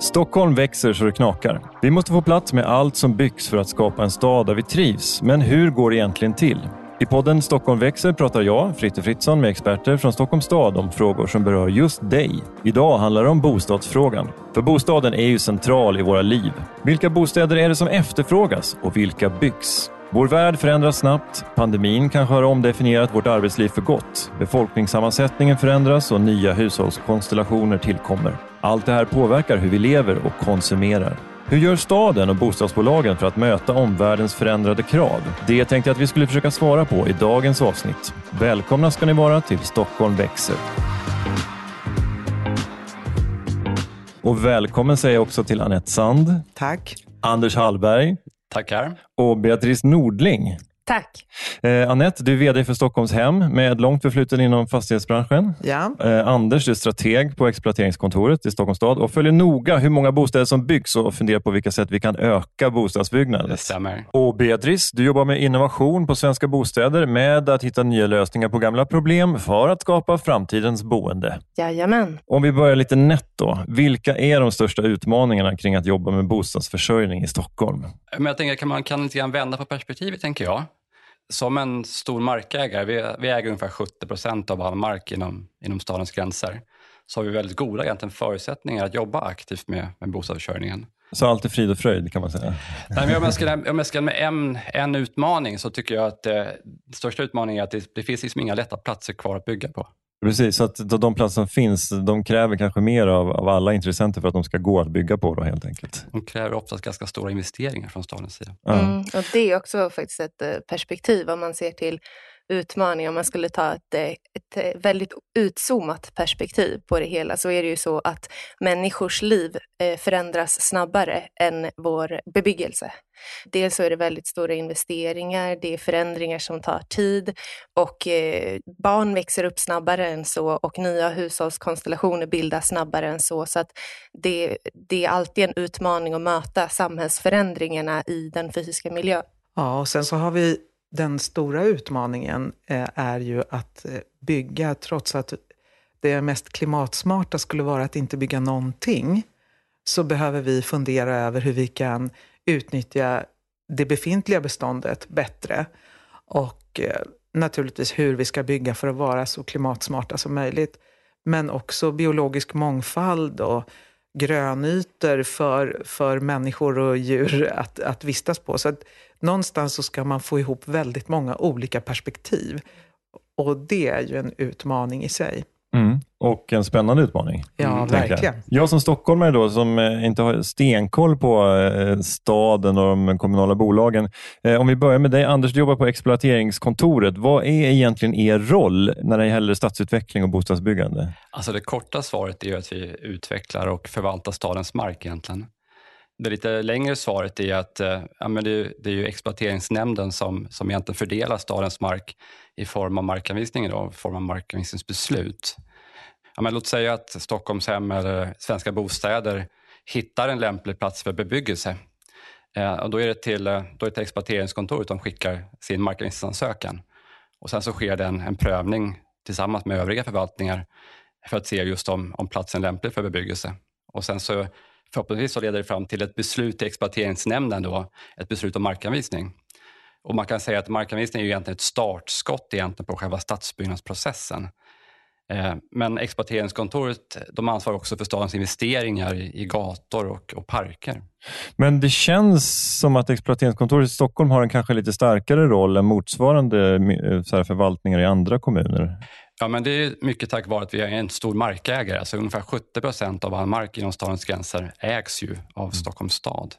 Stockholm växer så det knakar. Vi måste få plats med allt som byggs för att skapa en stad där vi trivs. Men hur går det egentligen till? I podden Stockholm växer pratar jag, Fritte Fritzson, med experter från Stockholms stad om frågor som berör just dig. Idag handlar det om bostadsfrågan. För bostaden är ju central i våra liv. Vilka bostäder är det som efterfrågas och vilka byggs? Vår värld förändras snabbt. Pandemin kanske har omdefinierat vårt arbetsliv för gott. Befolkningssammansättningen förändras och nya hushållskonstellationer tillkommer. Allt det här påverkar hur vi lever och konsumerar. Hur gör staden och bostadsbolagen för att möta omvärldens förändrade krav? Det tänkte jag att vi skulle försöka svara på i dagens avsnitt. Välkomna ska ni vara till Stockholm växer. Och välkommen säger jag också till Anette Sand. Tack. Anders Hallberg. Tackar. Och Beatrice Nordling. Tack. Eh, Annette, du är VD för Stockholms Hem med långt förflutet inom fastighetsbranschen. Ja. Eh, Anders, du är strateg på exploateringskontoret i Stockholms stad och följer noga hur många bostäder som byggs och funderar på vilka sätt vi kan öka bostadsbyggandet. Det stämmer. Och Beatrice, du jobbar med innovation på Svenska Bostäder med att hitta nya lösningar på gamla problem för att skapa framtidens boende. Jajamän. Om vi börjar lite nätt då. Vilka är de största utmaningarna kring att jobba med bostadsförsörjning i Stockholm? Men jag tänker, kan man kan lite grann vända på perspektivet, tänker jag. Som en stor markägare, vi, vi äger ungefär 70 procent av all mark inom, inom stadens gränser, så har vi väldigt goda egentligen förutsättningar att jobba aktivt med, med bostadsförsörjningen. Så allt är frid och fröjd kan man säga? Nej, men om jag ska, om jag ska med en, en utmaning så tycker jag att eh, den största utmaningen är att det, det finns liksom inga lätta platser kvar att bygga på. Precis, så att de platser som finns, de kräver kanske mer av, av alla intressenter för att de ska gå att bygga på då helt enkelt. De kräver oftast ganska stora investeringar från stadens sida. Ja. Mm. Och det är också faktiskt ett eh, perspektiv om man ser till utmaningar. Om man skulle ta ett, eh, ett eh, väldigt utzoomat perspektiv på det hela så är det ju så att människors liv eh, förändras snabbare än vår bebyggelse. Dels så är det väldigt stora investeringar, det är förändringar som tar tid och barn växer upp snabbare än så och nya hushållskonstellationer bildas snabbare än så. Så att det, det är alltid en utmaning att möta samhällsförändringarna i den fysiska miljön. Ja, och sen så har vi den stora utmaningen eh, är ju att eh, bygga, trots att det mest klimatsmarta skulle vara att inte bygga någonting, så behöver vi fundera över hur vi kan utnyttja det befintliga beståndet bättre. Och eh, naturligtvis hur vi ska bygga för att vara så klimatsmarta som möjligt. Men också biologisk mångfald och grönytor för, för människor och djur att, att vistas på. Så att någonstans så ska man få ihop väldigt många olika perspektiv. Och det är ju en utmaning i sig. Mm. Och en spännande utmaning. Ja, Jag. verkligen. jag som stockholmare då, som eh, inte har stenkoll på eh, staden och de kommunala bolagen. Eh, Om vi börjar med dig Anders, du jobbar på exploateringskontoret. Vad är egentligen er roll när det gäller stadsutveckling och bostadsbyggande? Alltså det korta svaret är ju att vi utvecklar och förvaltar stadens mark egentligen. Det lite längre svaret är att eh, ja, men det, är, det är ju exploateringsnämnden som, som egentligen fördelar stadens mark i form av markanvisningen, då, i form av markanvisningsbeslut. Ja, men låt säga att Stockholmshem eller Svenska Bostäder hittar en lämplig plats för bebyggelse. Eh, och då är det till, eh, då är det till exploateringskontoret de skickar sin markanvisningsansökan. Och sen så sker det en, en prövning tillsammans med övriga förvaltningar för att se just om, om platsen är lämplig för bebyggelse. Och sen så förhoppningsvis så leder det fram till ett beslut i exploateringsnämnden, då, ett beslut om markanvisning. Och man kan säga att markanvisning är ju egentligen ett startskott egentligen på själva stadsbyggnadsprocessen. Eh, men exploateringskontoret de ansvarar också för stadens investeringar i gator och, och parker. Men det känns som att exploateringskontoret i Stockholm har en kanske lite starkare roll än motsvarande eh, så här, förvaltningar i andra kommuner. Ja, men det är mycket tack vare att vi är en stor markägare. Alltså ungefär 70 procent av all mark inom stadens gränser ägs ju av Stockholms stad.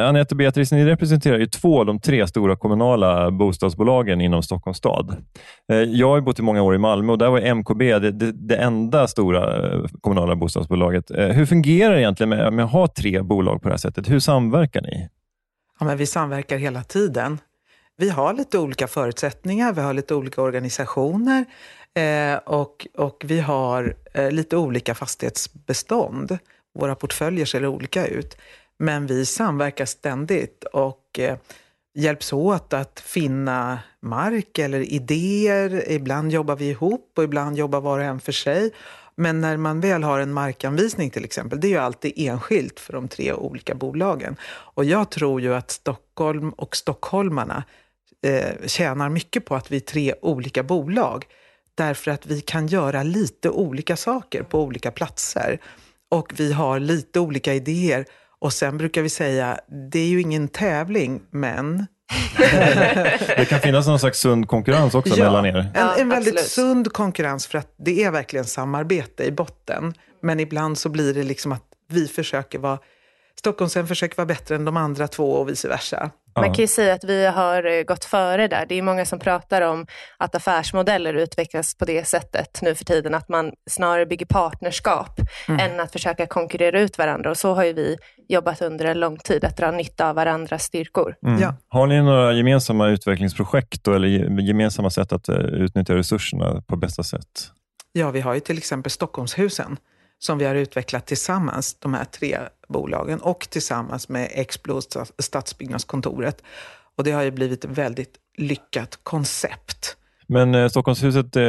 Anette och Beatrice, ni representerar ju två av de tre stora kommunala bostadsbolagen inom Stockholms stad. Eh, Jag har bott i många år i Malmö och där var MKB det, det, det enda stora eh, kommunala bostadsbolaget. Eh, Hur fungerar det egentligen med, med att ha tre bolag på det här sättet? Hur samverkar ni? Ja, men vi samverkar hela tiden. Vi har lite olika förutsättningar, vi har lite olika organisationer eh, och, och vi har eh, lite olika fastighetsbestånd. Våra portföljer ser olika ut. Men vi samverkar ständigt och eh, hjälps åt att finna mark eller idéer. Ibland jobbar vi ihop och ibland jobbar var och en för sig. Men när man väl har en markanvisning till exempel, det är ju alltid enskilt för de tre olika bolagen. Och jag tror ju att Stockholm och stockholmarna eh, tjänar mycket på att vi är tre olika bolag. Därför att vi kan göra lite olika saker på olika platser. Och vi har lite olika idéer. Och sen brukar vi säga, det är ju ingen tävling, men det kan finnas någon slags sund konkurrens också ja, mellan er. En, en väldigt absolut. sund konkurrens för att det är verkligen samarbete i botten. Men ibland så blir det liksom att vi försöker vara Stockholmshem försöker vara bättre än de andra två och vice versa. Man kan ju säga att vi har eh, gått före där. Det är många som pratar om att affärsmodeller utvecklas på det sättet nu för tiden, att man snarare bygger partnerskap mm. än att försöka konkurrera ut varandra. Och så har ju vi jobbat under en lång tid, att dra nytta av varandras styrkor. Mm. Ja. Har ni några gemensamma utvecklingsprojekt då, eller gemensamma sätt att eh, utnyttja resurserna på bästa sätt? Ja, vi har ju till exempel Stockholmshusen som vi har utvecklat tillsammans, de här tre bolagen, och tillsammans med Explo och Stadsbyggnadskontoret. Och det har ju blivit ett väldigt lyckat koncept. Men eh, Stockholmshuset, eh,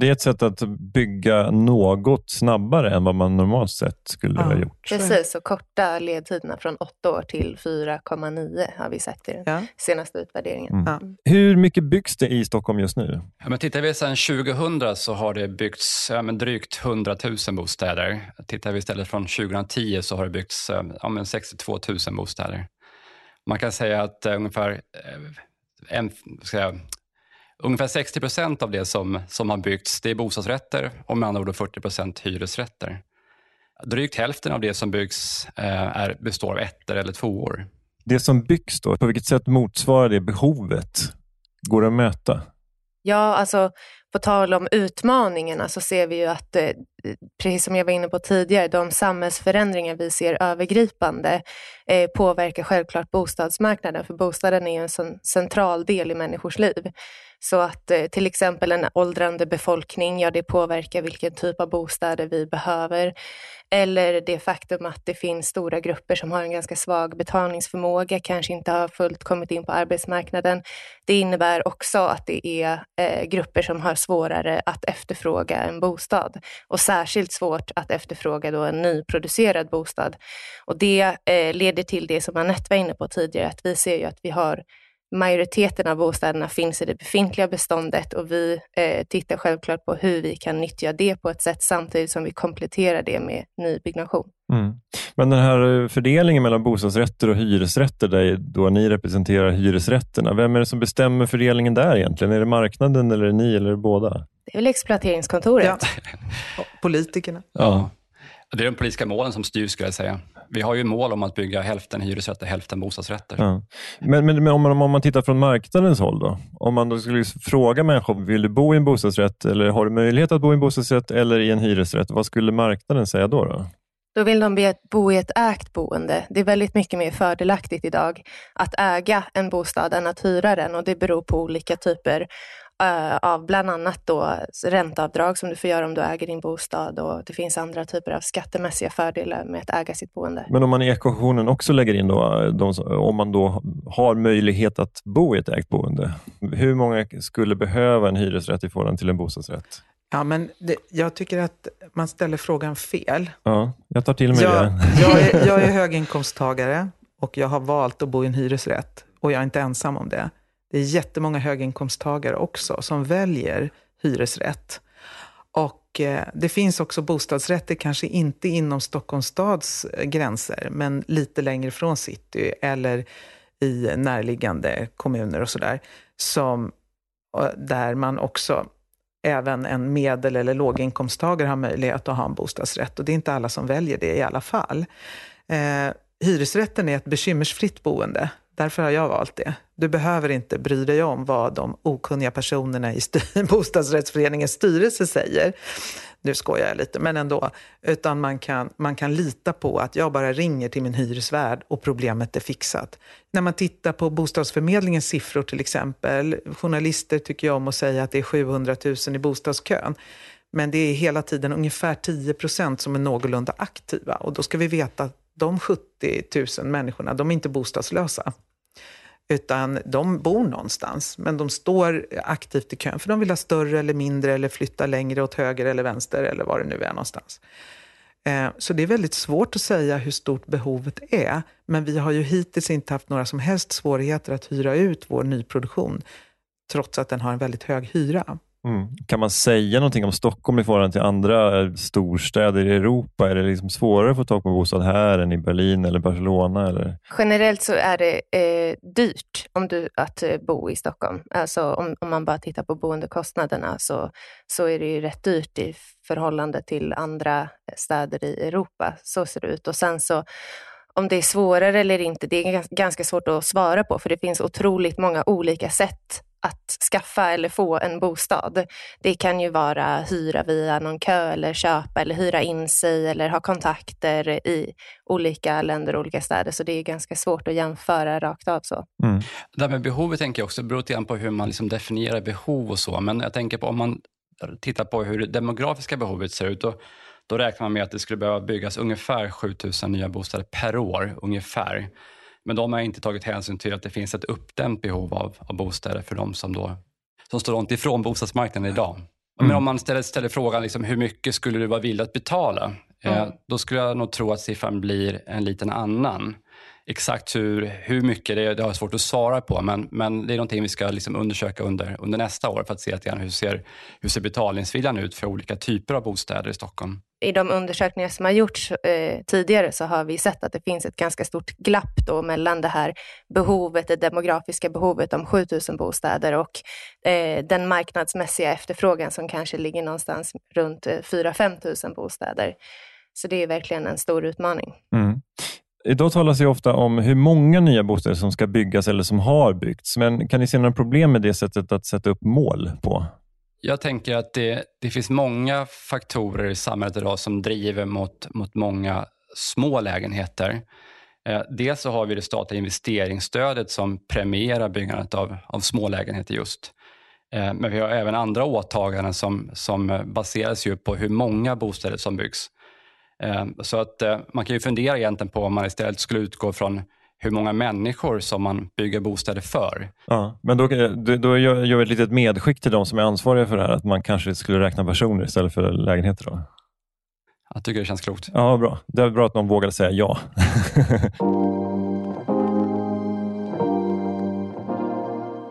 det är ett sätt att bygga något snabbare än vad man normalt sett skulle ja, ha gjort. Precis, och korta ledtiderna från 8 år till 4,9 har vi sett i den ja. senaste utvärderingen. Mm. Ja. Hur mycket byggs det i Stockholm just nu? Ja, men tittar vi sedan 2000 så har det byggts ja, men drygt 100 000 bostäder. Tittar vi istället från 2010 så har det byggts ja, men 62 000 bostäder. Man kan säga att uh, ungefär en, ska jag, Ungefär 60 procent av det som, som har byggts det är bostadsrätter och med andra ord 40 procent hyresrätter. Drygt hälften av det som byggs eh, är, består av ettor eller tvåor. Det som byggs, då, på vilket sätt motsvarar det behovet? Går det att möta? Ja, alltså på tal om utmaningarna så ser vi ju att, eh, precis som jag var inne på tidigare, de samhällsförändringar vi ser övergripande eh, påverkar självklart bostadsmarknaden, för bostaden är en central del i människors liv. Så att eh, till exempel en åldrande befolkning, ja det påverkar vilken typ av bostäder vi behöver. Eller det faktum att det finns stora grupper som har en ganska svag betalningsförmåga, kanske inte har fullt kommit in på arbetsmarknaden. Det innebär också att det är eh, grupper som har svårare att efterfråga en bostad och särskilt svårt att efterfråga då en nyproducerad bostad. Och det eh, leder till det som Anette var inne på tidigare, att vi ser ju att vi har majoriteten av bostäderna finns i det befintliga beståndet och vi eh, tittar självklart på hur vi kan nyttja det på ett sätt samtidigt som vi kompletterar det med nybyggnation. Mm. Men den här eh, fördelningen mellan bostadsrätter och hyresrätter, där då ni representerar hyresrätterna, vem är det som bestämmer fördelningen där egentligen? Är det marknaden eller ni eller båda? Det är väl exploateringskontoret. Ja. Politikerna. Ja. Det är de politiska målen som styr, skulle jag säga. Vi har ju mål om att bygga hälften hyresrätter, hälften bostadsrätter. Ja. Men, men, men, om, man, om man tittar från marknadens håll då? Om man då skulle fråga människor, vill du bo i en bostadsrätt eller har du möjlighet att bo i en bostadsrätt eller i en hyresrätt? Vad skulle marknaden säga då? Då, då vill de bo i ett ägt boende. Det är väldigt mycket mer fördelaktigt idag att äga en bostad än att hyra den och det beror på olika typer av bland annat då ränteavdrag som du får göra om du äger din bostad och det finns andra typer av skattemässiga fördelar med att äga sitt boende. Men om man i ekvationen också lägger in då, de, om man då har möjlighet att bo i ett ägt boende, hur många skulle behöva en hyresrätt i förhållande till en bostadsrätt? Ja, men det, jag tycker att man ställer frågan fel. Ja, jag tar till mig jag, det. Jag är, jag är höginkomsttagare och jag har valt att bo i en hyresrätt och jag är inte ensam om det. Det är jättemånga höginkomsttagare också som väljer hyresrätt. Och eh, det finns också bostadsrätter, kanske inte inom Stockholms stads eh, gränser, men lite längre från city eller i närliggande kommuner och sådär, eh, där man också, även en medel eller låginkomsttagare har möjlighet att ha en bostadsrätt. Och det är inte alla som väljer det i alla fall. Eh, hyresrätten är ett bekymmersfritt boende. Därför har jag valt det. Du behöver inte bry dig om vad de okunniga personerna i bostadsrättsföreningens styrelse säger. Nu skojar jag lite, men ändå. Utan man kan, man kan lita på att jag bara ringer till min hyresvärd och problemet är fixat. När man tittar på bostadsförmedlingens siffror till exempel. Journalister tycker jag om att säga att det är 700 000 i bostadskön. Men det är hela tiden ungefär 10 procent som är någorlunda aktiva. Och då ska vi veta att de 70 000 människorna, de är inte bostadslösa. Utan de bor någonstans, men de står aktivt i kön för de vill ha större eller mindre eller flytta längre åt höger eller vänster eller var det nu är någonstans. Eh, så det är väldigt svårt att säga hur stort behovet är. Men vi har ju hittills inte haft några som helst svårigheter att hyra ut vår nyproduktion, trots att den har en väldigt hög hyra. Mm. Kan man säga någonting om Stockholm i förhållande till andra eh, storstäder i Europa? Är det liksom svårare att få tag på bostad här än i Berlin eller Barcelona? Eller? Generellt så är det eh, dyrt om du, att eh, bo i Stockholm. Alltså om, om man bara tittar på boendekostnaderna så, så är det ju rätt dyrt i förhållande till andra städer i Europa. Så ser det ut. Och sen så om det är svårare eller inte, det är ganska svårt att svara på, för det finns otroligt många olika sätt att skaffa eller få en bostad. Det kan ju vara hyra via någon kö eller köpa eller hyra in sig eller ha kontakter i olika länder och olika städer. Så det är ganska svårt att jämföra rakt av så. Mm. Det här med behovet tänker jag också beror lite på hur man liksom definierar behov och så. Men jag tänker på om man tittar på hur det demografiska behovet ser ut. Då, då räknar man med att det skulle behöva byggas ungefär 7000 nya bostäder per år. ungefär. Men de har inte tagit hänsyn till att det finns ett uppdämt behov av, av bostäder för de som, då, som står långt ifrån bostadsmarknaden idag. Mm. Men om man ställer, ställer frågan liksom, hur mycket skulle du vara villig att betala? Eh, mm. Eh, då skulle jag nog tro att siffran blir en liten annan. Exakt hur, hur mycket, det, det har jag svårt att svara på, men, men det är någonting vi ska liksom undersöka under, under nästa år för att se hur ser, hur ser betalningsviljan ut för olika typer av bostäder i Stockholm i de undersökningar som har gjorts eh, tidigare så har vi sett att det finns ett ganska stort glapp då mellan det här behovet, det demografiska behovet om 7000 bostäder och eh, den marknadsmässiga efterfrågan som kanske ligger någonstans runt eh, 4-5 000 bostäder. Så det är verkligen en stor utmaning. Mm. Idag talas det ofta om hur många nya bostäder som ska byggas eller som har byggts. Men kan ni se några problem med det sättet att sätta upp mål på? Jag tänker att det, det finns många faktorer i samhället idag som driver mot, mot många små lägenheter. Eh, dels så har vi det statliga investeringsstödet som premierar byggandet av, av små lägenheter just. Eh, men vi har även andra åtaganden som, som baseras ju på hur många bostäder som byggs. Eh, så att eh, man kan ju fundera egentligen på om man istället skulle utgå från hur många människor som man bygger bostäder för. Ja, men då, då gör vi ett litet medskick till de som är ansvariga för det här, att man kanske skulle räkna personer istället för lägenheter. Då. Jag tycker det känns klokt. Ja, bra. Det är bra att någon vågade säga ja.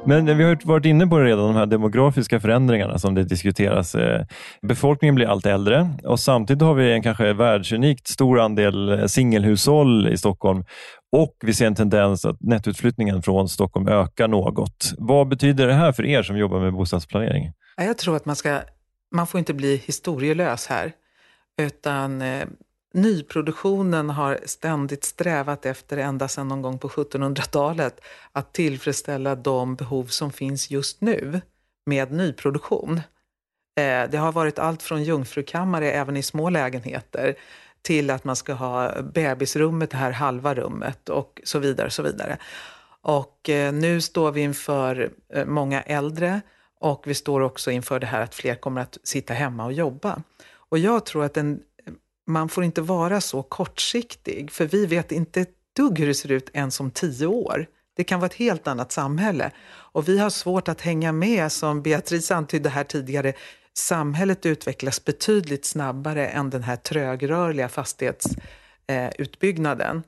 Men vi har varit inne på det redan, de här demografiska förändringarna som det diskuteras. Eh, befolkningen blir allt äldre och samtidigt har vi en kanske världsunikt stor andel eh, singelhushåll i Stockholm och vi ser en tendens att nettoutflyttningen från Stockholm ökar något. Vad betyder det här för er som jobbar med bostadsplanering? Jag tror att man ska, man får inte bli historielös här, utan eh, nyproduktionen har ständigt strävat efter, ända sedan någon gång på 1700-talet, att tillfredsställa de behov som finns just nu med nyproduktion. Eh, det har varit allt från jungfrukammare även i små lägenheter till att man ska ha bebisrummet, det här halva rummet och så vidare. Så vidare. Och eh, nu står vi inför eh, många äldre och vi står också inför det här att fler kommer att sitta hemma och jobba. Och jag tror att en, man får inte vara så kortsiktig, för vi vet inte ett dugg hur det ser ut ens om tio år. Det kan vara ett helt annat samhälle. Och vi har svårt att hänga med, som Beatrice antydde här tidigare, samhället utvecklas betydligt snabbare än den här trögrörliga fastighetsutbyggnaden.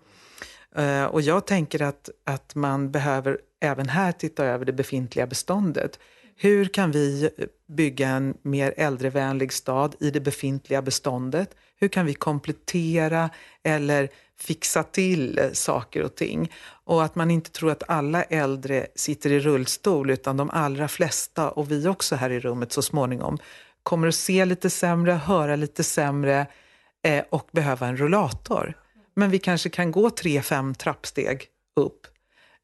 Eh, och jag tänker att, att man behöver även här titta över det befintliga beståndet. Hur kan vi bygga en mer äldrevänlig stad i det befintliga beståndet? Hur kan vi komplettera eller fixa till saker och ting? Och att man inte tror att alla äldre sitter i rullstol utan de allra flesta, och vi också här i rummet så småningom, kommer att se lite sämre, höra lite sämre eh, och behöva en rullator. Men vi kanske kan gå tre, fem trappsteg upp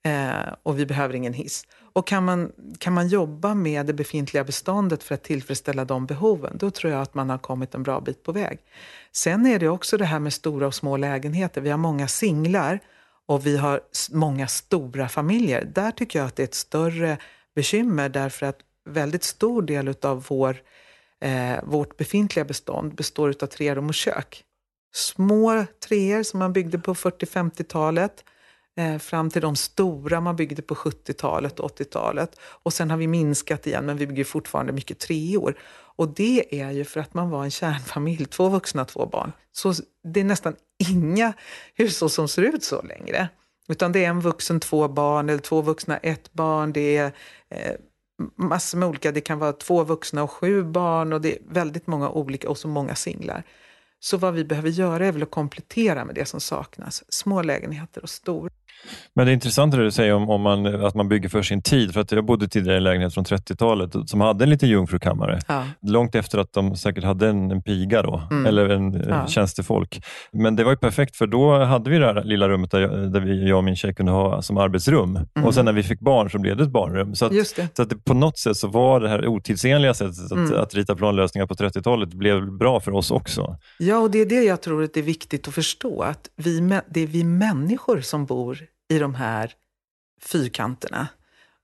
eh, och vi behöver ingen hiss. Och kan man, kan man jobba med det befintliga beståndet för att tillfredsställa de behoven, då tror jag att man har kommit en bra bit på väg. Sen är det också det här med stora och små lägenheter. Vi har många singlar och vi har många stora familjer. Där tycker jag att det är ett större bekymmer därför att väldigt stor del av vår, eh, vårt befintliga bestånd består av tre rum och kök. Små treor som man byggde på 40-50-talet Eh, fram till de stora man byggde på 70-talet och 80-talet. Och sen har vi minskat igen, men vi bygger fortfarande mycket treor. Och det är ju för att man var en kärnfamilj, två vuxna, två barn. Så det är nästan inga hushåll som ser ut så längre. Utan det är en vuxen, två barn, eller två vuxna, ett barn. Det är eh, massor med olika, det kan vara två vuxna och sju barn och det är väldigt många olika och så många singlar. Så vad vi behöver göra är väl att komplettera med det som saknas. Små lägenheter och stora. Men det är intressant det du säger om, om man, att man bygger för sin tid. För att Jag bodde tidigare i en lägenhet från 30-talet som hade en liten jungfrukammare. Ja. Långt efter att de säkert hade en, en piga då, mm. eller en ja. tjänstefolk. Men det var ju perfekt för då hade vi det här lilla rummet där, jag, där vi, jag och min tjej kunde ha som arbetsrum. Mm. Och sen när vi fick barn så blev det ett barnrum. Så, att, det. så att det, på något sätt så var det här otidsenliga sättet att, mm. att rita planlösningar på 30-talet blev bra för oss också. Ja, och det är det jag tror att det är viktigt att förstå. Att vi, det är vi människor som bor i de här fyrkanterna.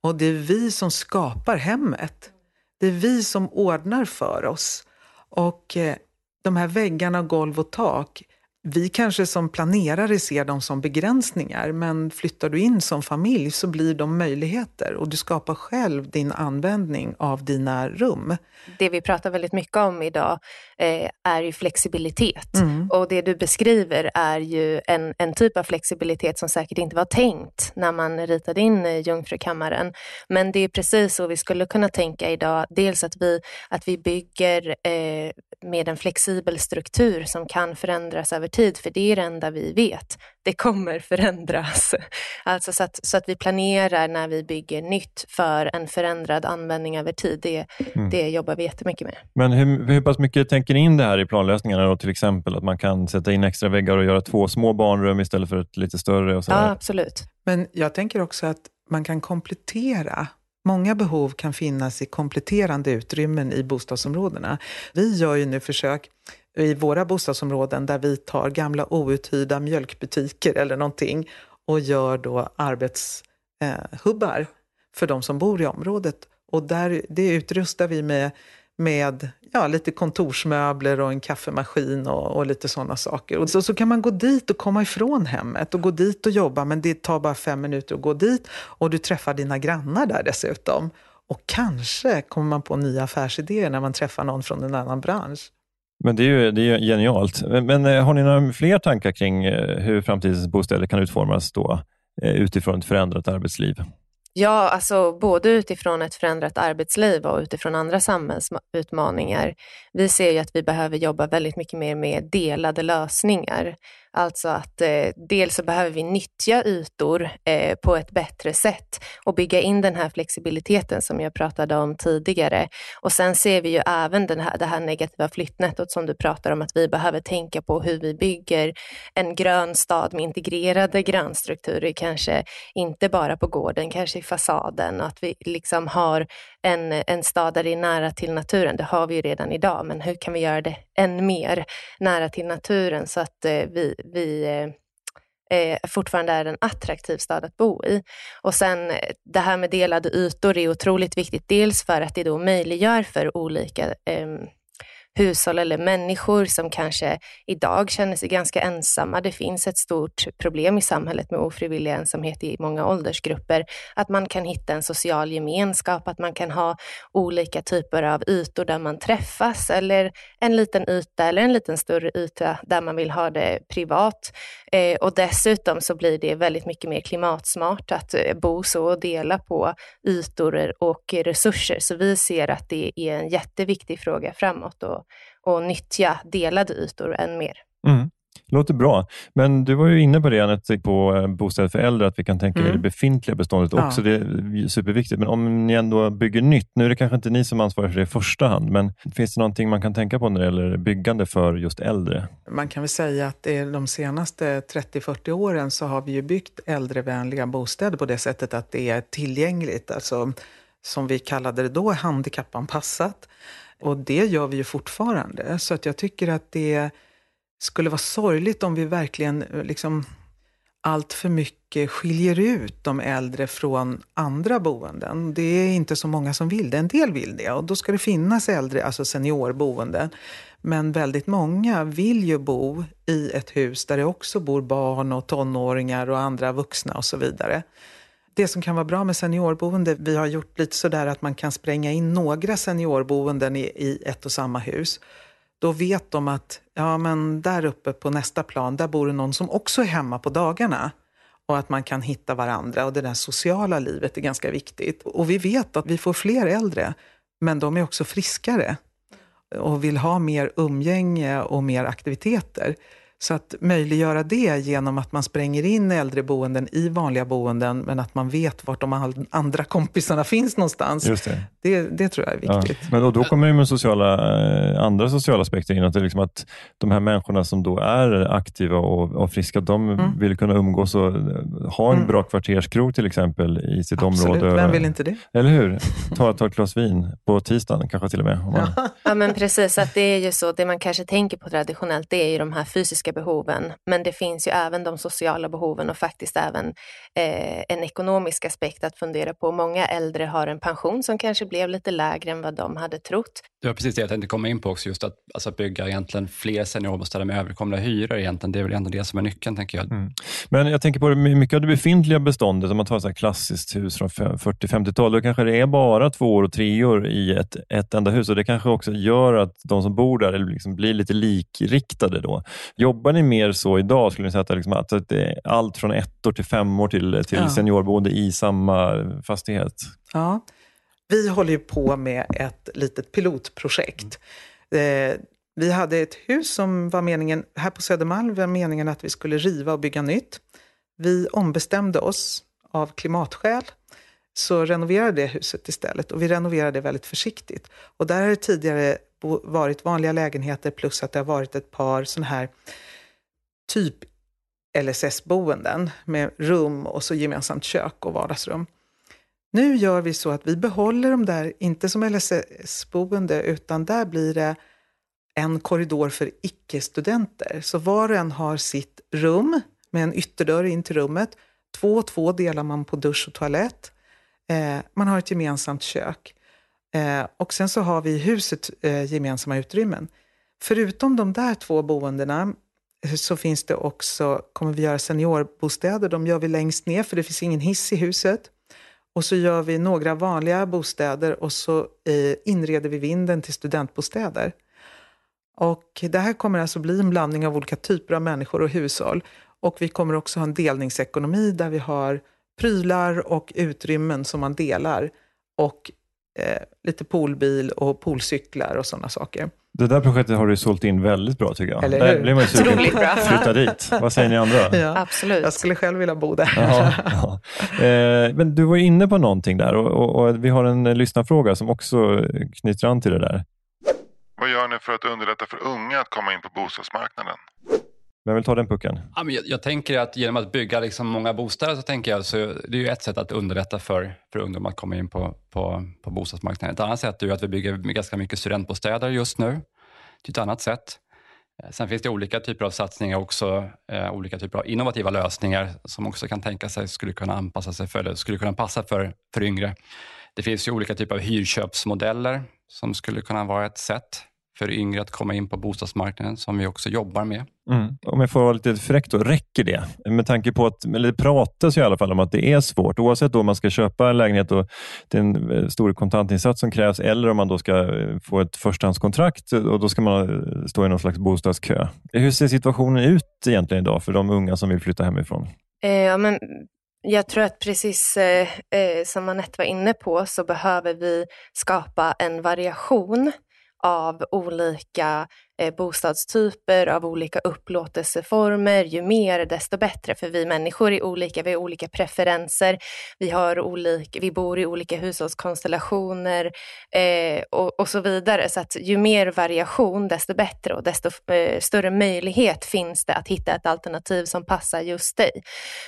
Och det är vi som skapar hemmet. Det är vi som ordnar för oss. Och eh, de här väggarna, golv och tak vi kanske som planerare ser dem som begränsningar, men flyttar du in som familj så blir de möjligheter och du skapar själv din användning av dina rum. Det vi pratar väldigt mycket om idag eh, är ju flexibilitet mm. och det du beskriver är ju en, en typ av flexibilitet som säkert inte var tänkt när man ritade in eh, Jungfrukammaren. Men det är precis så vi skulle kunna tänka idag. Dels att vi, att vi bygger eh, med en flexibel struktur som kan förändras över tid, för det är det enda vi vet. Det kommer förändras. Alltså så att, så att vi planerar när vi bygger nytt för en förändrad användning över tid. Det, mm. det jobbar vi jättemycket med. Men hur, hur pass mycket tänker ni in det här i planlösningarna? Då, till exempel att man kan sätta in extra väggar och göra två små barnrum istället för ett lite större? Och så ja, absolut. Men jag tänker också att man kan komplettera Många behov kan finnas i kompletterande utrymmen i bostadsområdena. Vi gör ju nu försök i våra bostadsområden där vi tar gamla outhyrda mjölkbutiker eller någonting och gör då arbetshubbar eh, för de som bor i området. Och där, det utrustar vi med, med ja, lite kontorsmöbler och en kaffemaskin och, och lite sådana saker. Och så, så kan man gå dit och komma ifrån hemmet och gå dit och jobba, men det tar bara fem minuter att gå dit och du träffar dina grannar där dessutom. Och kanske kommer man på nya affärsidéer när man träffar någon från en annan bransch. Men det är ju, det är ju genialt. Men, men har ni några fler tankar kring eh, hur framtidens bostäder kan utformas då, eh, utifrån ett förändrat arbetsliv? Ja, alltså både utifrån ett förändrat arbetsliv och utifrån andra samhällsutmaningar. Vi ser ju att vi behöver jobba väldigt mycket mer med delade lösningar. Alltså att eh, dels så behöver vi nyttja ytor eh, på ett bättre sätt och bygga in den här flexibiliteten som jag pratade om tidigare. Och sen ser vi ju även den här, det här negativa flyttnettot som du pratar om, att vi behöver tänka på hur vi bygger en grön stad med integrerade grönstrukturer, kanske inte bara på gården, kanske i fasaden och att vi liksom har en, en stad där det är nära till naturen. Det har vi ju redan idag, men hur kan vi göra det än mer nära till naturen så att eh, vi, vi eh, eh fortfarande är en attraktiv stad att bo i. Och sen eh, det här med delade ytor är otroligt viktigt. Dels för att det då möjliggör för olika eh, hushåll eller människor som kanske idag känner sig ganska ensamma. Det finns ett stort problem i samhället med ofrivillig ensamhet i många åldersgrupper. Att man kan hitta en social gemenskap, att man kan ha olika typer av ytor där man träffas eller en liten yta eller en liten större yta där man vill ha det privat. Eh, och dessutom så blir det väldigt mycket mer klimatsmart att eh, bo så och dela på ytor och resurser. Så vi ser att det är en jätteviktig fråga framåt och, och nyttja delade ytor än mer. Mm låter bra. Men du var ju inne på det, Anette, på eh, bostäder för äldre, att vi kan tänka mm. i det befintliga beståndet också. Ja. Det är superviktigt. Men om ni ändå bygger nytt, nu är det kanske inte ni som ansvarar för det i första hand, men finns det någonting man kan tänka på när det gäller byggande för just äldre? Man kan väl säga att de senaste 30-40 åren så har vi ju byggt äldrevänliga bostäder på det sättet att det är tillgängligt, alltså som vi kallade det då, handikappanpassat. Och det gör vi ju fortfarande. Så att jag tycker att det skulle vara sorgligt om vi verkligen eh, liksom allt för mycket skiljer ut de äldre från andra boenden. Det är inte så många som vill det. En del vill det och då ska det finnas äldre, alltså seniorboenden. Men väldigt många vill ju bo i ett hus där det också bor barn och tonåringar och andra vuxna och så vidare. Det som kan vara bra med seniorboende, vi har gjort lite sådär att man kan spränga in några seniorboenden i, i ett och samma hus. Då vet de att ja, men där uppe på nästa plan, där bor det någon som också är hemma på dagarna. Och att man kan hitta varandra och det där sociala livet är ganska viktigt. Och vi vet att vi får fler äldre, men de är också friskare och vill ha mer umgänge och mer aktiviteter. Så att möjliggöra det genom att man spränger in äldreboenden i vanliga boenden, men att man vet vart de andra kompisarna finns någonstans. Just det. Det, det tror jag är viktigt. Ja. Men och då kommer ju med sociala, eh, andra sociala aspekter in, att, det liksom att de här människorna som då är aktiva och, och friska, de mm. vill kunna umgås och eh, ha en mm. bra kvarterskrog till exempel i sitt Absolut. område. Vem vill inte det? Eller hur? Ta, ta ett glas vin på tisdagen kanske till och med. Man... Ja, men precis. Att det är ju så, det man kanske tänker på traditionellt, det är ju de här fysiska behoven. Men det finns ju även de sociala behoven och faktiskt även eh, en ekonomisk aspekt att fundera på. Många äldre har en pension som kanske blev lite lägre än vad de hade trott. Det var precis det jag tänkte komma in på också, just att alltså, bygga egentligen fler seniorbostäder med överkomliga hyror egentligen. Det är väl ändå det som är nyckeln, tänker jag. Mm. Men jag tänker på det, mycket av det befintliga beståndet, om man tar ett klassiskt hus från 40-50-tal, då kanske det är bara tvåor och treor i ett, ett enda hus och det kanske också gör att de som bor där liksom blir lite likriktade då. Jobbar ni mer så idag, skulle ni säga att, liksom, att det är allt från ett år till fem år till, till ja. seniorboende i samma fastighet? Ja. Vi håller ju på med ett litet pilotprojekt. Eh, vi hade ett hus som var meningen, här på Södermalm var meningen att vi skulle riva och bygga nytt. Vi ombestämde oss av klimatskäl så renoverade det huset istället och vi renoverade det väldigt försiktigt. Och där har det tidigare varit vanliga lägenheter plus att det har varit ett par sådana här typ LSS-boenden med rum och så gemensamt kök och vardagsrum. Nu gör vi så att vi behåller de där, inte som LSS-boende, utan där blir det en korridor för icke-studenter. Så var och en har sitt rum med en ytterdörr in till rummet. Två och två delar man på dusch och toalett. Eh, man har ett gemensamt kök. Eh, och sen så har vi i huset eh, gemensamma utrymmen. Förutom de där två boendena så finns det också, kommer vi göra seniorbostäder. De gör vi längst ner för det finns ingen hiss i huset. Och så gör vi några vanliga bostäder och så eh, inreder vi vinden till studentbostäder. Och det här kommer alltså bli en blandning av olika typer av människor och hushåll. Och vi kommer också ha en delningsekonomi där vi har prylar och utrymmen som man delar. Och eh, lite poolbil och poolcyklar och sådana saker. Det där projektet har du sålt in väldigt bra tycker jag. Eller Där blir man ju sugen på att flytta dit. Vad säger ni andra? Ja, Absolut. Jag skulle själv vilja bo där. Jaha, ja. eh, men du var inne på någonting där och, och, och vi har en lyssnarfråga som också knyter an till det där. Vad gör ni för att underlätta för unga att komma in på bostadsmarknaden? Vem vill ta den pucken? Ja, men jag, jag, tänker att genom att bygga liksom många bostäder så tänker jag så det är ju ett sätt att underlätta för, för ungdomar att komma in på, på, på bostadsmarknaden. Ett annat sätt är att vi bygger ganska mycket studentbostäder just nu. Det är ett annat sätt. Eh, sen finns det olika typer av satsningar också, eh, olika typer av innovativa lösningar som också kan tänka sig skulle kunna anpassa sig för, eller skulle kunna passa för, för yngre. Det finns ju olika typer av hyrköpsmodeller som skulle kunna vara ett sätt för yngre att komma in på bostadsmarknaden som vi också jobbar med. Mm. Om jag får vara lite fräck då, räcker det? Med tanke på att, eller det pratas ju i alla fall om att det är svårt, oavsett om man ska köpa en lägenhet och det är en eh, stor kontantinsats som krävs eller om man då ska eh, få ett förstahandskontrakt och då ska man eh, stå i någon slags bostadskö. Hur ser situationen ut egentligen idag för de unga som vill flytta hemifrån? Ja, men jag tror att precis eh, som Anette var inne på så behöver vi skapa en variation av olika Eh, bostadstyper, av olika upplåtelseformer. Ju mer desto bättre, för vi människor är olika, vi har olika preferenser, vi, har olika, vi bor i olika hushållskonstellationer eh, och, och, så vidare. Så att ju mer variation, desto bättre och desto eh, större möjlighet finns det att hitta ett alternativ som passar just dig.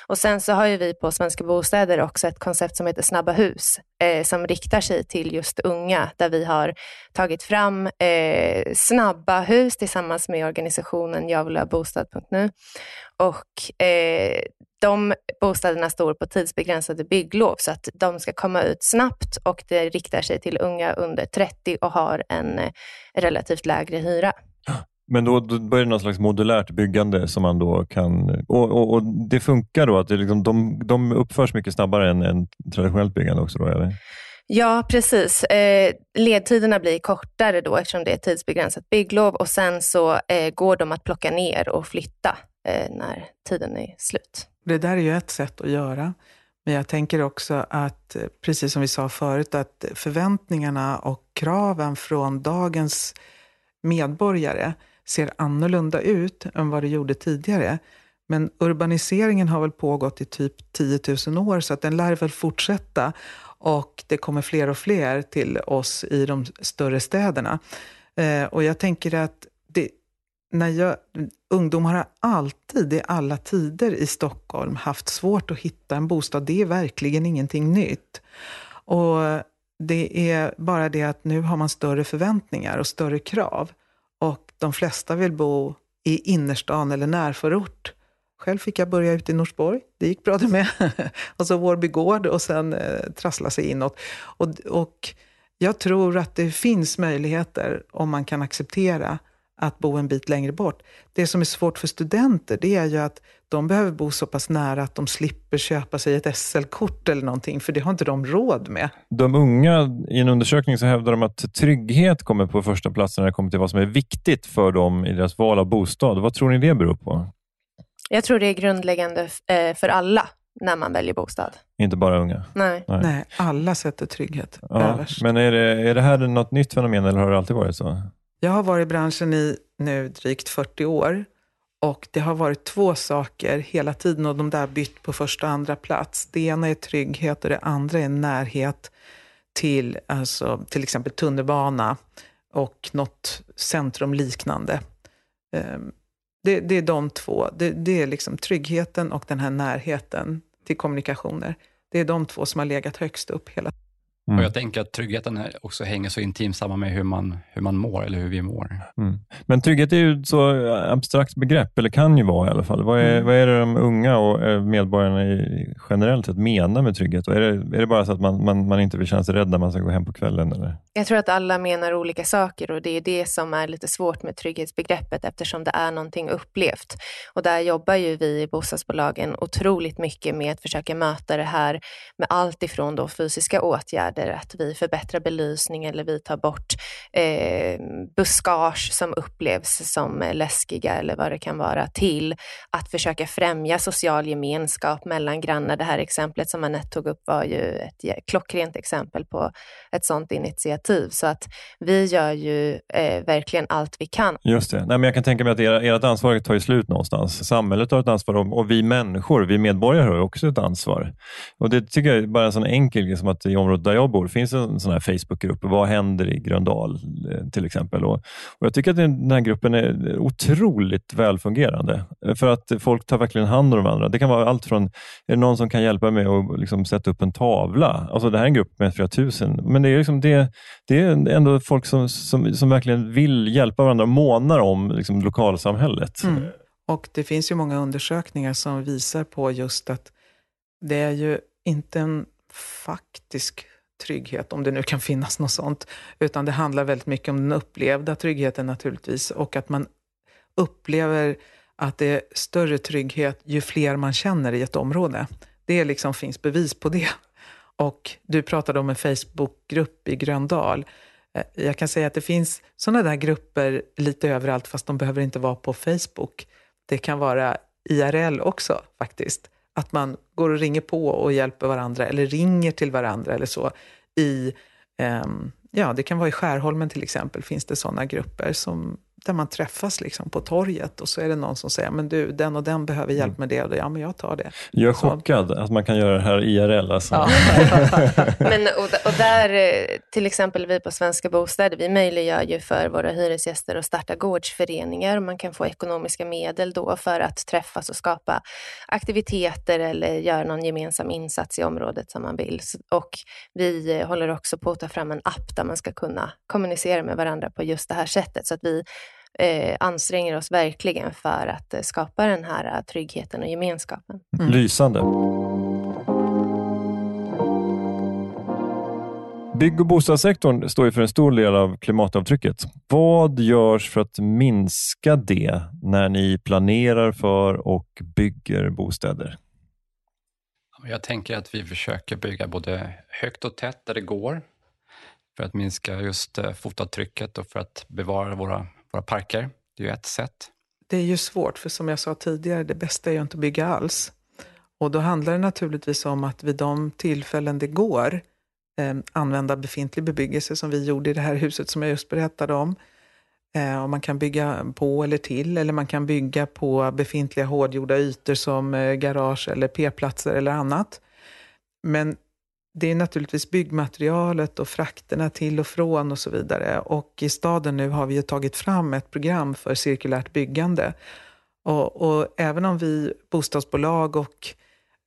Och sen så har ju vi på Svenska Bostäder också ett koncept som heter Snabba hus, eh, som riktar sig till just unga, där vi har tagit fram eh, snabba hus hus tillsammans med organisationen Jag vill ha bostad.nu. Och eh, de bostäderna står på tidsbegränsade bygglov så att de ska komma ut snabbt och det riktar sig till unga under 30 och har en eh, relativt lägre hyra. Men då, då börjar det något slags modulärt byggande som man då kan... Och, och, och det funkar då? att det liksom, de, de uppförs mycket snabbare än, än traditionellt byggande också? Då, eller? Ja, precis. Eh, ledtiderna blir kortare då eftersom det är tidsbegränsat bygglov och sen så eh, går de att plocka ner och flytta eh, när tiden är slut. Det där är ju ett sätt att göra. Men jag tänker också att, eh, precis som vi sa förut, att förväntningarna och kraven från dagens medborgare ser annorlunda ut än vad det gjorde tidigare. Men urbaniseringen har väl pågått i typ 10 000 år, så att den lär väl fortsätta. Och det kommer fler och fler till oss i de större städerna. Eh, och jag tänker att det, när jag, ungdomar har alltid, i alla tider i Stockholm, haft svårt att hitta en bostad. Det är verkligen ingenting nytt. Och det är bara det att nu har man större förväntningar och större krav. Och de flesta vill bo i innerstan eller närförort. Själv fick jag börja ute i Norsborg. Det gick bra det med. och så Vårby gård och sen eh, trassla sig inåt. Och, och jag tror att det finns möjligheter om man kan acceptera att bo en bit längre bort. Det som är svårt för studenter, det är ju att de behöver bo så pass nära att de slipper köpa sig ett SL-kort eller någonting, för det har inte de råd med. De unga, i en undersökning så hävdar de att trygghet kommer på första plats när det kommer till vad som är viktigt för dem i deras val av bostad. Vad tror ni det beror på? Jag tror det är grundläggande eh, för alla när man väljer bostad. Inte bara unga? Nej. Nej, Nej alla sätter trygghet ja, överst. Men är det, är det här något nytt fenomen eller har det alltid varit så? Jag har varit i branschen i nu drygt 40 år och det har varit två saker hela tiden och de där bytt på första och andra plats. Det ena är trygghet och det andra är närhet till alltså, till exempel tunnelbana och något centrum liknande. Det, det är de två. Det, det, är liksom tryggheten och den här närheten till kommunikationer. Det är de två som har legat högst upp hela tiden. Mm. Och Jag tänker att tryggheten också hänger så intimt samman med hur man, hur man mår eller hur vi mår. Mm. Men trygghet är ju ett så abstrakt begrepp, eller kan ju vara i alla fall. Vad är, mm. vad är det de unga och eh, medborgarna generellt sett menar med trygghet? Och är, det, är det bara så att man, man, man inte vill känna sig rädd när man ska gå hem på kvällen? Eller? Jag tror att alla menar olika saker och det är det som är lite svårt med trygghetsbegreppet eftersom det är någonting upplevt. Och där jobbar ju vi i bostadsbolagen otroligt mycket med att försöka möta det här med allt ifrån då fysiska åtgärder åtgärder, att vi förbättrar belysning eller vi tar bort eh, buskage som upplevs som läskiga eller vad det kan vara, till att försöka främja social gemenskap mellan grannar. Det här exemplet som Anette tog upp var ju ett klockrent exempel på ett sådant initiativ. Så att vi gör ju eh, verkligen allt vi kan. Just det. Nej, men jag kan tänka mig att ert ansvar tar ju slut någonstans. Samhället har ett ansvar och vi människor, vi medborgare har också ett ansvar. Och Det tycker jag är bara en sån enkel grej som att i området där jag bor finns en sån här Facebookgrupp. Vad händer i Gröndal eh, till exempel? Och, och Jag tycker att den här gruppen är otroligt välfungerande för att folk tar verkligen hand om varandra. Det kan vara allt från, är det någon som kan hjälpa mig att liksom sätta upp en tavla? Alltså det här är en grupp med flera tusen, men det är, liksom det, det är ändå folk som, som, som verkligen vill hjälpa varandra och månar om liksom lokalsamhället. Mm. Och det finns ju många undersökningar som visar på just att det är ju inte en faktisk trygghet, om det nu kan finnas något sånt. Utan det handlar väldigt mycket om den upplevda tryggheten naturligtvis och att man upplever att det är större trygghet ju fler man känner i ett område. Det liksom finns bevis på det. Och du pratade om en Facebookgrupp i Gröndal. Eh, jag kan säga att det finns sådana där grupper lite överallt, fast de behöver inte vara på Facebook. Det kan vara IRL också faktiskt att man går och ringer på och hjälper varandra eller ringer till varandra eller så. I, um, ja, det kan vara i Skärholmen till exempel, finns det sådana grupper som där man träffas liksom på torget och så är det någon som säger, men du, den och den behöver hjälp mm. med det och det. Ja, men jag tar det. Jag är så. chockad att man kan göra det här IRL. Alltså. Ja. men, och, och där, eh, till exempel vi på Svenska Bostäder, vi möjliggör ju för våra hyresgäster att starta gårdsföreningar. Man kan få ekonomiska medel då för att träffas och skapa aktiviteter eller göra någon gemensam insats i området som man vill. Och vi eh, håller också på att ta fram en app där man ska kunna kommunicera med varandra på just det här sättet. Så att vi eh, anstränger oss verkligen för att eh, skapa den här tryggheten och gemenskapen. Mm. Lysande. Bygg och bostadssektorn står ju för en stor del av klimatavtrycket. Vad görs för att minska det när ni planerar för och bygger bostäder? Jag tänker att vi försöker bygga både högt och tätt där det går för att minska just eh, fotavtrycket och för att bevara våra, våra parker. Det är ju ett sätt. Det är ju svårt, för som jag sa tidigare, det bästa är ju inte att bygga alls. Och då handlar det naturligtvis om att vid de tillfällen det går eh, använda befintlig bebyggelse som vi gjorde i det här huset som jag just berättade om. Eh, och man kan bygga på eller till, eller man kan bygga på befintliga hårdgjorda ytor som eh, garage eller p-platser eller annat. Men det är naturligtvis byggmaterialet och frakterna till och från och så vidare. Och i staden nu har vi ju tagit fram ett program för cirkulärt byggande. Och, och även om vi bostadsbolag och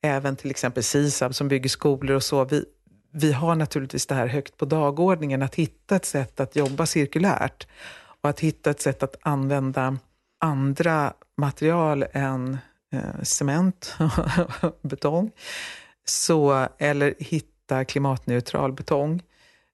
även till exempel SISAB som bygger skolor och så, vi, vi har naturligtvis det här högt på dagordningen, att hitta ett sätt att jobba cirkulärt och att hitta ett sätt att använda andra material än eh, cement och betong. Så, eller hitta klimatneutral betong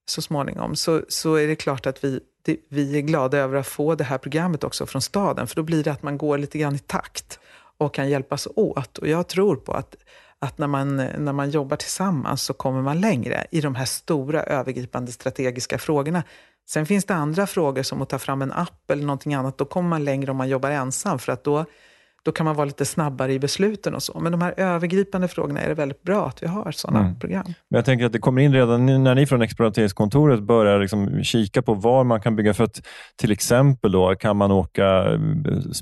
så småningom, så, så är det klart att vi, det, vi är glada över att få det här programmet också från staden, för då blir det att man går lite grann i takt och kan hjälpas åt. Och jag tror på att att när man, när man jobbar tillsammans så kommer man längre i de här stora övergripande strategiska frågorna. Sen finns det andra frågor som att ta fram en app eller någonting annat. Då kommer man längre om man jobbar ensam för att då då kan man vara lite snabbare i besluten och så. Men de här övergripande frågorna är det väldigt bra att vi har sådana mm. program. Men jag tänker att det kommer in redan när ni från exploateringskontoret börjar liksom kika på var man kan bygga. För att till exempel då, kan man åka eh,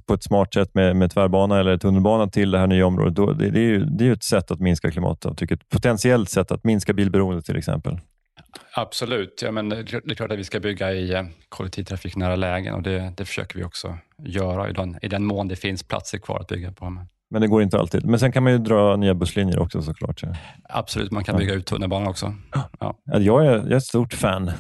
på ett smart sätt med, med tvärbana eller tunnelbana till det här nya området. Då, det, det, är ju, det är ett sätt att minska klimatavtrycket. Potentiellt sätt att minska bilberoendet till exempel. Absolut. Ja, men det är klart att vi ska bygga i eh, kollektivtrafiknära lägen och det, det försöker vi också göra i den, i den mån det finns platser kvar att bygga på. Men det går inte alltid. Men sen kan man ju dra nya busslinjer också såklart. Absolut, man kan bygga ut tunnelbanan också. Ja. Jag, är, jag är ett stort fan.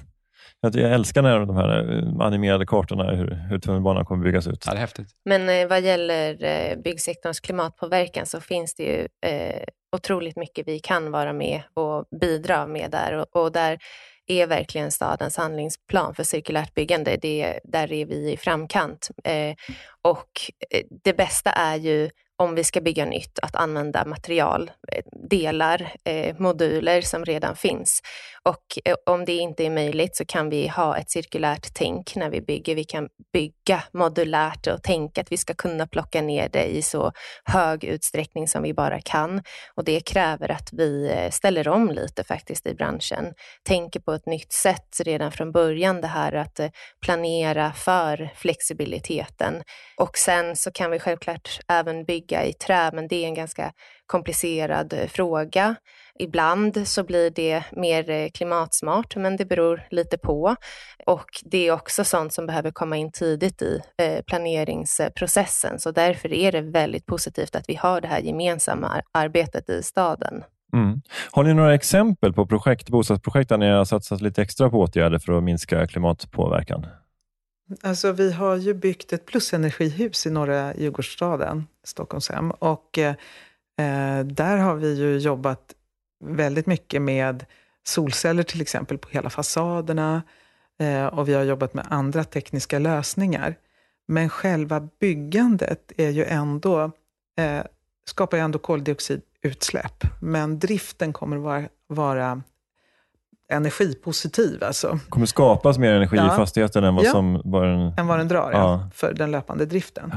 Jag älskar när de här eh, animerade kartorna hur, hur tunnelbanan kommer byggas ut. Ja, det är häftigt. Men eh, vad gäller byggsektorns klimatpåverkan så finns det ju eh, otroligt mycket vi kan vara med och bidra med där. Och, och där är verkligen stadens handlingsplan för cirkulärt byggande. Det, där är vi i framkant. Eh, och eh, det bästa är ju om vi ska bygga nytt, att använda material, eh, delar, eh, moduler som redan finns. Och eh, om det inte är möjligt så kan vi ha ett cirkulärt tänk när vi bygger. Vi kan bygga modulärt och tänka att vi ska kunna plocka ner det i så hög utsträckning som vi bara kan. Och det kräver att vi eh, ställer om lite faktiskt i branschen. Tänker på ett nytt sätt redan från början, det här att eh, planera för flexibiliteten. Och sen så kan vi självklart även bygga i trä, men det är en ganska komplicerad eh, fråga. Ibland så blir det mer eh, klimatsmart, men det beror lite på. Och det är också sånt som behöver komma in tidigt i eh, planeringsprocessen. Så därför är det väldigt positivt att vi har det här gemensamma arbetet i staden. Mm. Har ni några exempel på projekt, bostadsprojekt där ni har satsat lite extra på åtgärder för att minska klimatpåverkan? Alltså, vi har ju byggt ett plusenergihus i norra Djurgårdsstaden, Stockholmshem. Och eh, eh, där har vi ju jobbat väldigt mycket med solceller till exempel på hela fasaderna. Eh, och vi har jobbat med andra tekniska lösningar. Men själva byggandet är ju ändå, eh, skapar ju ändå koldioxidutsläpp. Men driften kommer att vara, vara energipositiv. Alltså. Det kommer skapas mer energi ja. i fastigheten än vad, ja. som var en... än vad den drar ja. för den löpande driften.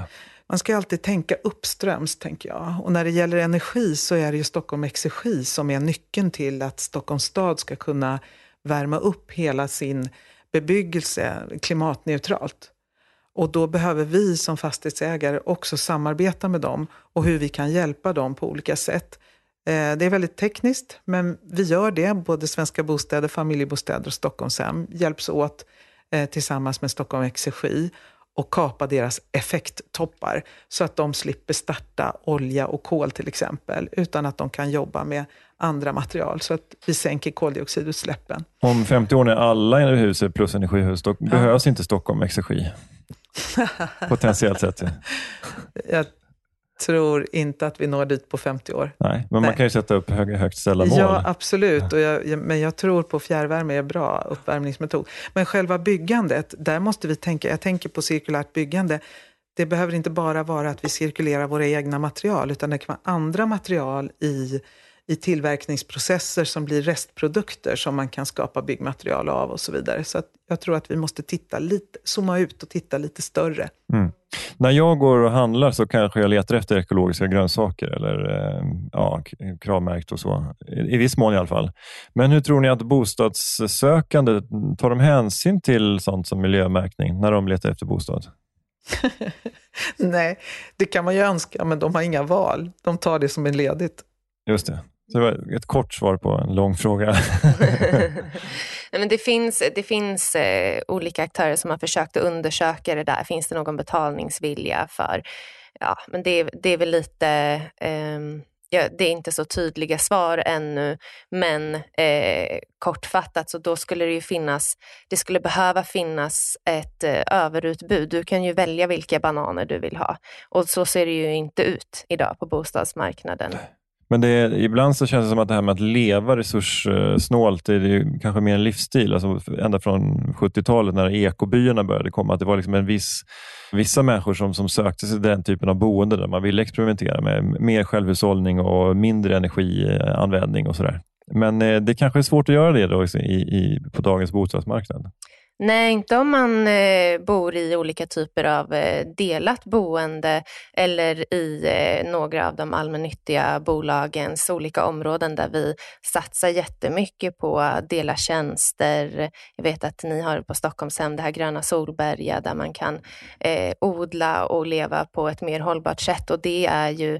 Man ska alltid tänka uppströms, tänker jag. Och när det gäller energi så är det ju Stockholm Exergi som är nyckeln till att Stockholms stad ska kunna värma upp hela sin bebyggelse klimatneutralt. Och då behöver vi som fastighetsägare också samarbeta med dem och hur vi kan hjälpa dem på olika sätt. Eh, det är väldigt tekniskt, men vi gör det. Både Svenska Bostäder, Familjebostäder och Stockholmshem hjälps åt eh, tillsammans med Stockholm Exergi och kapa deras effekttoppar så att de slipper starta olja och kol till exempel, utan att de kan jobba med andra material så att vi sänker koldioxidutsläppen. Om 50 år när alla huset plus energihus, då ja. behövs inte Stockholm Exergi. Potentiellt sett. Ja. Jag tror inte att vi når dit på 50 år. Nej, men Nej. man kan ju sätta upp höga, högt ställda mål. Ja, absolut. Och jag, men jag tror på fjärrvärme är bra uppvärmningsmetod. Men själva byggandet, där måste vi tänka, jag tänker på cirkulärt byggande. Det behöver inte bara vara att vi cirkulerar våra egna material, utan det kan vara andra material i, i tillverkningsprocesser som blir restprodukter som man kan skapa byggmaterial av och så vidare. Så jag tror att vi måste titta lite, zooma ut och titta lite större. Mm. När jag går och handlar så kanske jag letar efter ekologiska grönsaker eller eh, ja, kravmärkt och så. I, I viss mån i alla fall. Men hur tror ni att bostadssökande, tar de hänsyn till sånt som miljömärkning när de letar efter bostad? Nej, det kan man ju önska, men de har inga val. De tar det som är ledigt. Just det. Så det var ett kort svar på en lång fråga. Nej, men det finns, det finns eh, olika aktörer som har försökt att undersöka det där. Finns det någon betalningsvilja för... Ja, men det, är- det är väl lite... ehm, ja, det är inte så tydliga svar ännu, men eh, kortfattat så då skulle det ju finnas, det skulle behöva finnas ett eh, överutbud. Du kan ju välja vilka bananer du vill ha och så ser det ju inte ut idag på bostadsmarknaden. Men det är, ibland så känns det som att det här med att leva resurssnålt, det är ju kanske mer en livsstil. Alltså ända från 70-talet när ekobyarna började komma, att det var liksom en viss, vissa människor som, som sökte sig till den typen av boende där man ville experimentera med mer självhushållning och mindre energianvändning och sådär. Men eh, det kanske är svårt att göra det då i, i, på dagens bostadsmarknad. Nej, inte om man eh, bor i olika typer av eh, delat boende eller i eh, några av de allmännyttiga bolagens olika områden där vi satsar jättemycket på att dela tjänster. Jag vet att ni har på Stockholmshem det här Gröna Solberga där man kan eh, odla och leva på ett mer hållbart sätt och det är ju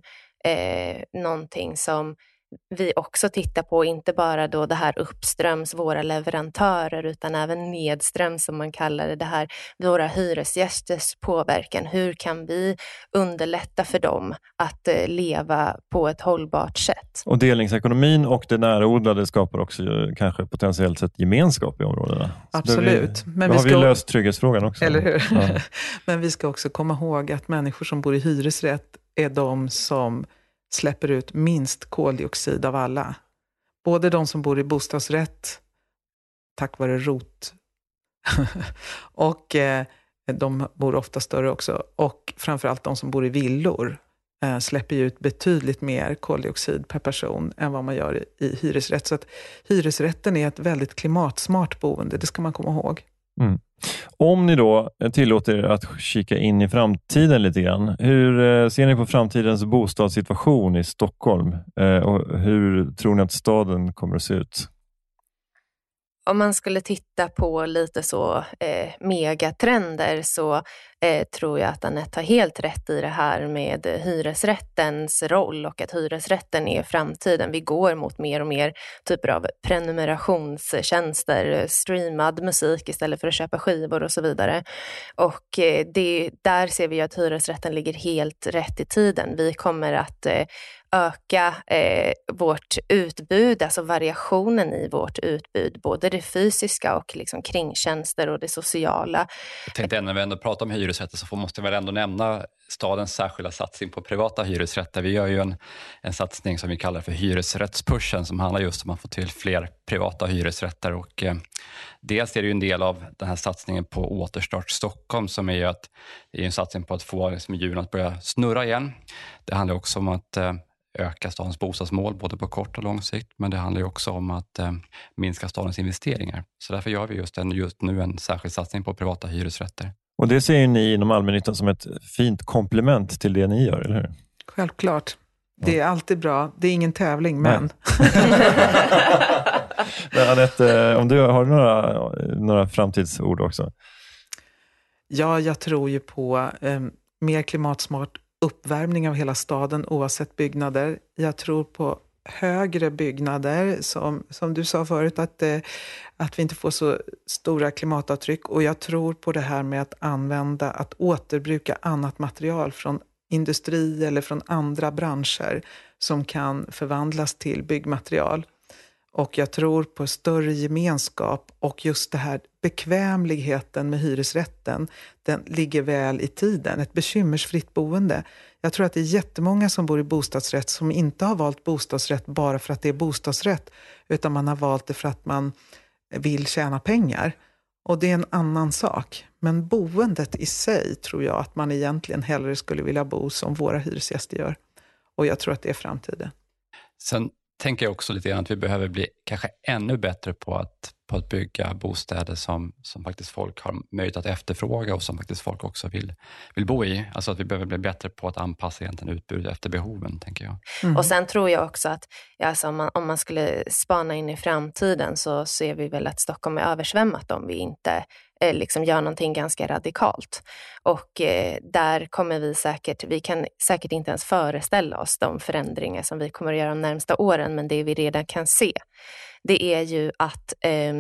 eh, någonting som vi också tittar på, inte bara då det här uppströms, våra leverantörer, utan även nedströms som man kallar det, det här våra hyresgästers påverkan. Hur kan vi underlätta för dem att eh, leva på ett hållbart sätt? Och delningsekonomin och det närodlade skapar också kanske potentiellt sett gemenskap i områdena. Absolut. Då, Men då vi har vi ska- löst trygghetsfrågan också. Eller hur? Ja. Men vi ska också komma ihåg att människor som bor i hyresrätt är de som släpper ut minst koldioxid av alla. Både de som bor i bostadsrätt, tack vare ROT, och eh, de bor ofta större också, och framförallt de som bor i villor eh, släpper ju ut betydligt mer koldioxid per person än vad man gör i, i hyresrätt. Så att hyresrätten är ett väldigt klimatsmart boende, det ska man komma ihåg. Mm. Om ni då tillåter er att kika in i framtiden lite grann. Hur eh, ser ni på framtidens bostadssituation i Stockholm? Eh, och hur tror ni att staden kommer att se ut? Om man skulle titta på lite så eh, megatrender så eh, tror jag att Anette har helt rätt i det här med hyresrättens roll och att hyresrätten är framtiden. Vi går mot mer och mer typer av prenumerationstjänster, streamad musik istället för att köpa skivor och så vidare. Och eh, det, där ser vi ju att hyresrätten ligger helt rätt i tiden. Vi kommer att eh, öka eh, vårt utbud, alltså variationen i vårt utbud, både det fysiska och liksom kringtjänster och det sociala. Jag tänkte ändå när vi ändå pratar om hyresrätten hyresrätter så får, måste jag väl ändå nämna stadens särskilda satsning på privata hyresrätter. Vi gör ju en, en satsning som vi kallar för hyresrättspushen som handlar just om att få till fler privata hyresrätter. Och, eh, dels är det ju en del av den här satsningen på Återstart Stockholm som är ju att är en satsning på att få liksom, hjulen att börja snurra igen. Det handlar också om att eh, öka stadens bostadsmål både på kort och lång sikt, men det handlar ju också om att eh, minska stadens investeringar. Så därför gör vi just, en, just nu en särskild satsning på privata hyresrätter. Och Det ser ju ni inom allmännyttan som ett fint komplement till det ni gör, eller hur? Självklart. Det är alltid bra. Det är ingen tävling, men... Men Anette, om du har några, några framtidsord också? Ja, jag tror ju på eh, mer klimatsmart uppvärmning av hela staden oavsett byggnader. Jag tror på högre byggnader, som, som du sa förut, att, eh, att vi inte får så stora klimatavtryck. Och jag tror på det här med att använda, att återbruka annat material från industri eller från andra branscher som kan förvandlas till byggmaterial. Och jag tror på större gemenskap och just det här bekvämligheten med hyresrätten, den ligger väl i tiden. Ett bekymmersfritt boende. Jag tror att det är jättemånga som bor i bostadsrätt som inte har valt bostadsrätt bara för att det är bostadsrätt, utan man har valt det för att man vill tjäna pengar. Och det är en annan sak. Men boendet i sig tror jag att man egentligen hellre skulle vilja bo som våra hyresgäster gör. Och jag tror att det är framtiden. Sen tänker jag också lite grann att vi behöver bli kanske ännu bättre på att, på att bygga bostäder som, som faktiskt folk har möjlighet att efterfråga och som faktiskt folk också vill, vill bo i. Alltså att vi behöver bli bättre på att anpassa egentligen utbudet efter behoven, tänker jag. Mm. Och sen tror jag också att alltså om, man, om man skulle spana in i framtiden så ser vi väl att Stockholm är översvämmat om vi inte eh, liksom gör någonting ganska radikalt. Och eh, där kommer vi säkert, vi kan säkert inte ens föreställa oss de förändringar som vi kommer att göra de närmsta åren, men det vi redan kan se, det är ju att eh,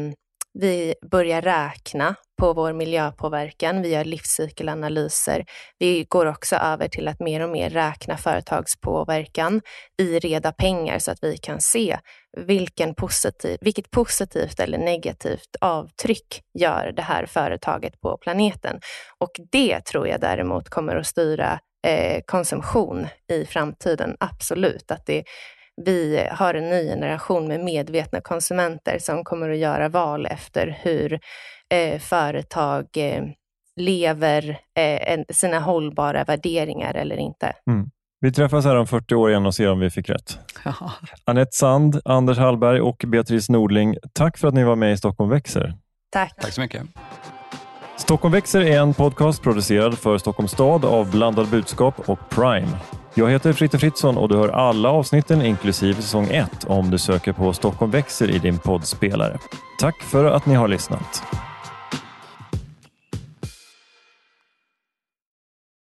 vi börjar räkna på vår miljöpåverkan. Vi gör livscykelanalyser. Vi går också över till att mer och mer räkna företagspåverkan i reda pengar så att vi kan se vilken positiv, vilket positivt eller negativt avtryck gör det här företaget på planeten. Och det tror jag däremot kommer att styra eh, konsumtion i framtiden, absolut. Att det vi har en ny generation med medvetna konsumenter som kommer att göra val efter hur eh, företag eh, lever eh, sina hållbara värderingar eller inte. Mm. Vi träffas här om 40 år igen och ser om vi fick rätt. Ja. Anette Sand, Anders Hallberg och Beatrice Nordling, tack för att ni var med i Stockholm växer. Tack. Tack så mycket. Stockholm växer är en podcast producerad för Stockholms stad av Blandad budskap och Prime. Jag heter Fritte Fritzson och du hör alla avsnitten inklusive säsong 1 om du söker på Stockholm växer i din poddspelare. Tack för att ni har lyssnat.